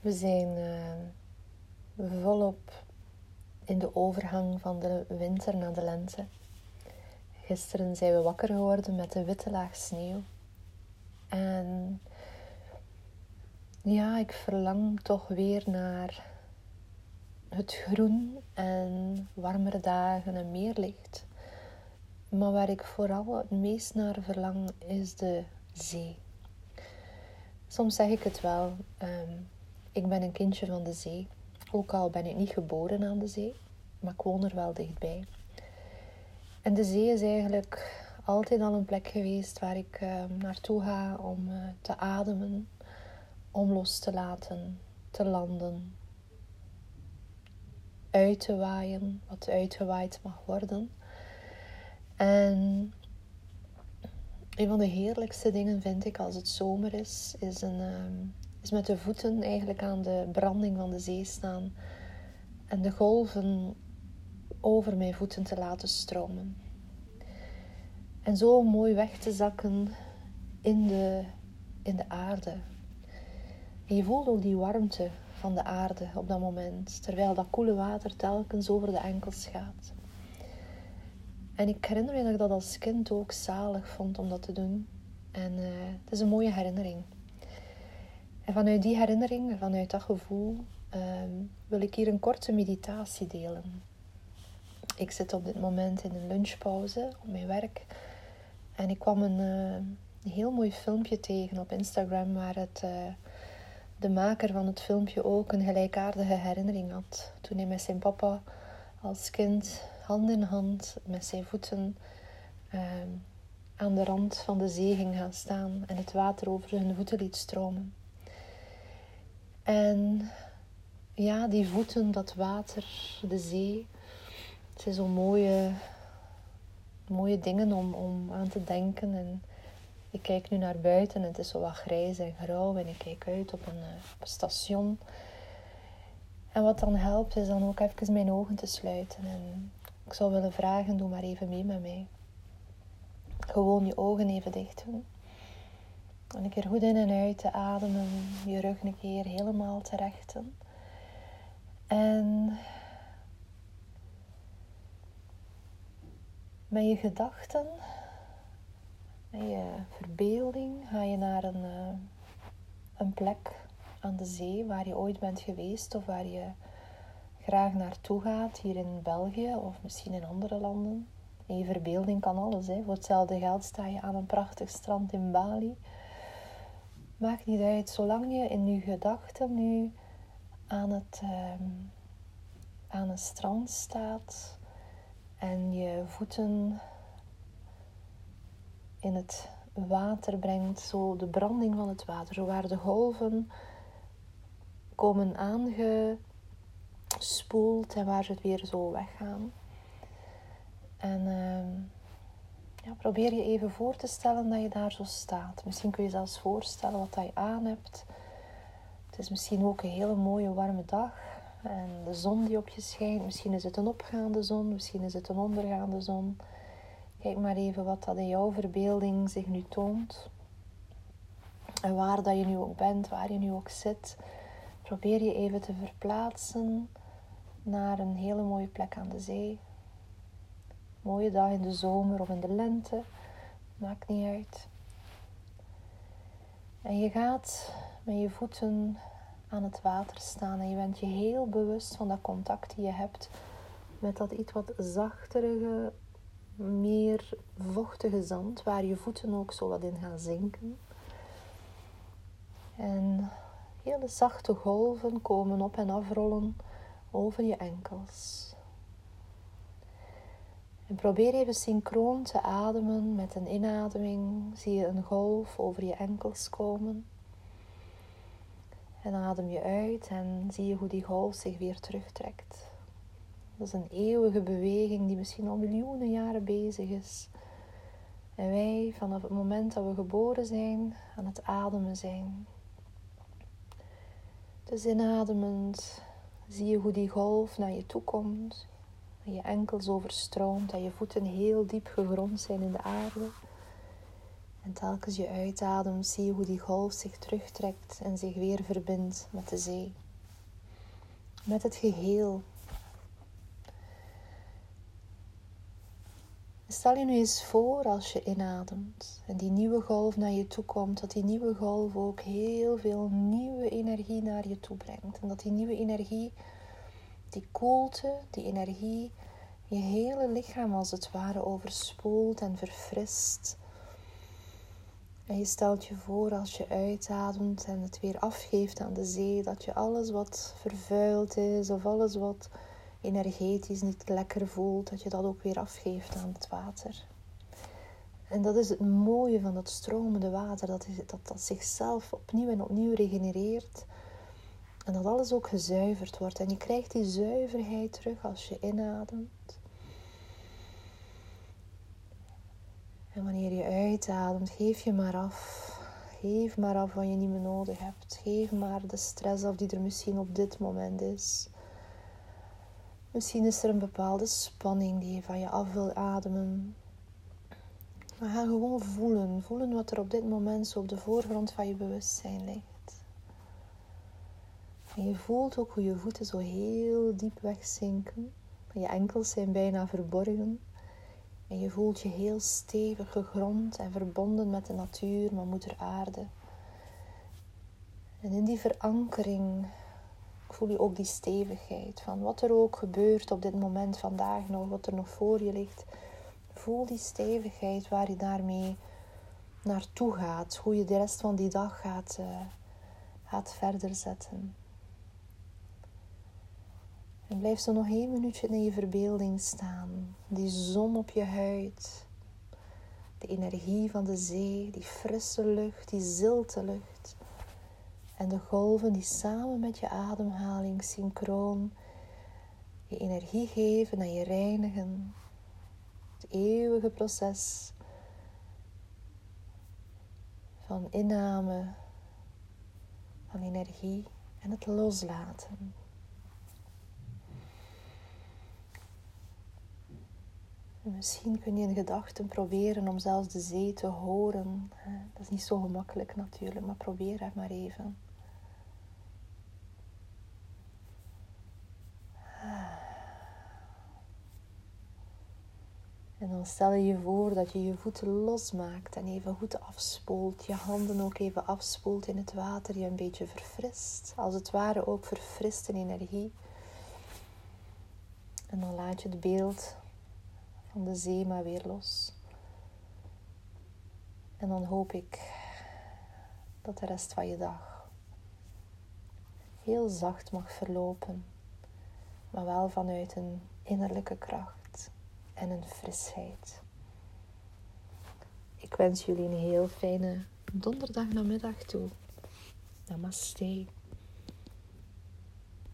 We zijn uh, volop in de overgang van de winter naar de lente. Gisteren zijn we wakker geworden met een witte laag sneeuw. En ja, ik verlang toch weer naar het groen en warmere dagen en meer licht. Maar waar ik vooral het meest naar verlang is de zee. Soms zeg ik het wel, ehm, ik ben een kindje van de zee. Ook al ben ik niet geboren aan de zee, maar ik woon er wel dichtbij. En de zee is eigenlijk altijd al een plek geweest waar ik ehm, naartoe ga om uh, te ademen, om los te laten, te landen, uit te waaien, wat uitgewaaid mag worden. En een van de heerlijkste dingen vind ik als het zomer is, is, een, ehm, is met de voeten eigenlijk aan de branding van de zee staan en de golven over mijn voeten te laten stromen. En zo mooi weg te zakken in de, in de aarde. En je voelt ook die warmte van de aarde op dat moment, terwijl dat koele water telkens over de enkels gaat. En ik herinner me dat ik dat als kind ook zalig vond om dat te doen. En uh, het is een mooie herinnering. En vanuit die herinnering, vanuit dat gevoel, uh, wil ik hier een korte meditatie delen. Ik zit op dit moment in een lunchpauze op mijn werk. En ik kwam een, een heel mooi filmpje tegen op Instagram waar het, uh, de maker van het filmpje ook een gelijkaardige herinnering had. Toen hij met zijn papa als kind hand in hand met zijn voeten ehm, aan de rand van de zee ging gaan staan en het water over zijn voeten liet stromen. En ja, die voeten, dat water, de zee, het zijn zo mooie, mooie dingen om, om aan te denken. En ik kijk nu naar buiten en het is zo wat grijs en grauw en ik kijk uit op een, eh, op een station. En wat dan helpt is dan ook even mijn ogen te sluiten en ik zou willen vragen, doe maar even mee met mij. Gewoon je ogen even dicht doen. En een keer goed in en uit te ademen. Je rug een keer helemaal te rechten. En met je gedachten, met je verbeelding, ga je naar een, eh, een plek aan de zee waar je ooit bent geweest of waar je graag naartoe gaat, hier in België of misschien in andere landen. En je verbeelding kan alles. Hè. Voor hetzelfde geld sta je aan een prachtig strand in Bali. Maakt niet uit, zolang je in je gedachten nu aan het, uh, aan het strand staat en je voeten in het water brengt, zo de branding van het water, zo waar de golven komen aange spoelt en waar ze het weer zo weggaan. En uh, probeer je even voor te stellen dat je daar zo staat. Misschien kun je zelfs voorstellen wat je aan hebt. Het is misschien ook een hele mooie warme dag. En de zon die op je schijnt. Misschien is het een opgaande zon, misschien is het een ondergaande zon. Kijk maar even wat dat in jouw verbeelding zich nu toont. En waar dat je nu ook bent, waar je nu ook zit. Probeer je even te verplaatsen naar een hele mooie plek aan de zee. Mooie dag in de zomer of in de lente, maakt niet uit. En je gaat met je voeten aan het water staan en je bent je heel bewust van dat contact die je hebt met dat iets wat zachterige, meer vochtige zand, waar je voeten ook zo wat in gaan zinken. En hele zachte golven komen op en afrollen over je enkels. En probeer even synchroon te ademen. Met een inademing zie je een golf over je enkels komen. En adem je uit en zie je hoe die golf zich weer terugtrekt. Dat is een eeuwige beweging die misschien al miljoenen jaren bezig is. En wij vanaf het moment dat we geboren zijn aan het ademen zijn. Dus inademend zie je hoe die golf naar je toe komt. Je enkels overstroomt. En je voeten heel diep gegrond zijn in de aarde. En telkens je uitademt, zie je hoe die golf zich terugtrekt en zich weer verbindt met de zee. Met het geheel. Stel je nu eens voor als je inademt en die nieuwe golf naar je toe komt, dat die nieuwe golf ook heel veel nieuwe energie naar je toe brengt. En dat die nieuwe energie, die koelte, die energie, je hele lichaam als het ware overspoelt en verfrist. En je stelt je voor als je uitademt en het weer afgeeft aan de zee, dat je alles wat vervuild is of alles wat energetisch niet lekker voelt, dat je dat ook weer afgeeft aan het water. En dat is het mooie van dat stromende water, dat, is, dat dat zichzelf opnieuw en opnieuw regenereert. En dat alles ook gezuiverd wordt. En je krijgt die zuiverheid terug als je inademt. En wanneer je uitademt, geef je maar af. Geef maar af wat je niet meer nodig hebt. Geef maar de stress af die er misschien op dit moment is. Misschien is er een bepaalde spanning die je van je af wil ademen. Maar ga gewoon voelen. Voelen wat er op dit moment zo op de voorgrond van je bewustzijn ligt. En je voelt ook hoe je voeten zo heel diep wegzinken. Je enkels zijn bijna verborgen. En je voelt je heel stevig gegrond en verbonden met de natuur, met moeder aarde. En in die verankering voel je ook die stevigheid van wat er ook gebeurt op dit moment vandaag nog, wat er nog voor je ligt. Voel die stevigheid waar je daarmee naartoe gaat, hoe je de rest van die dag gaat, uh, gaat verder zetten. En blijf zo nog één minuutje in je verbeelding staan. Die zon op je huid. De energie van de zee, die frisse lucht, die zilte lucht. En de golven die samen met je ademhaling synchroon je energie geven en je reinigen. Het eeuwige proces van inname van energie en het loslaten. Misschien kun je in gedachten proberen om zelfs de zee te horen. Dat is niet zo gemakkelijk natuurlijk, maar probeer het maar even. En dan stel je je voor dat je je voeten losmaakt en even goed afspoelt. Je handen ook even afspoelt in het water. Je een beetje verfrist. Als het ware ook verfrist in energie. En dan laat je het beeld van de zee maar weer los. En dan hoop ik dat de rest van je dag heel zacht mag verlopen, maar wel vanuit een innerlijke kracht en een frisheid. Ik wens jullie een heel fijne donderdagnamiddag toe. Namaste.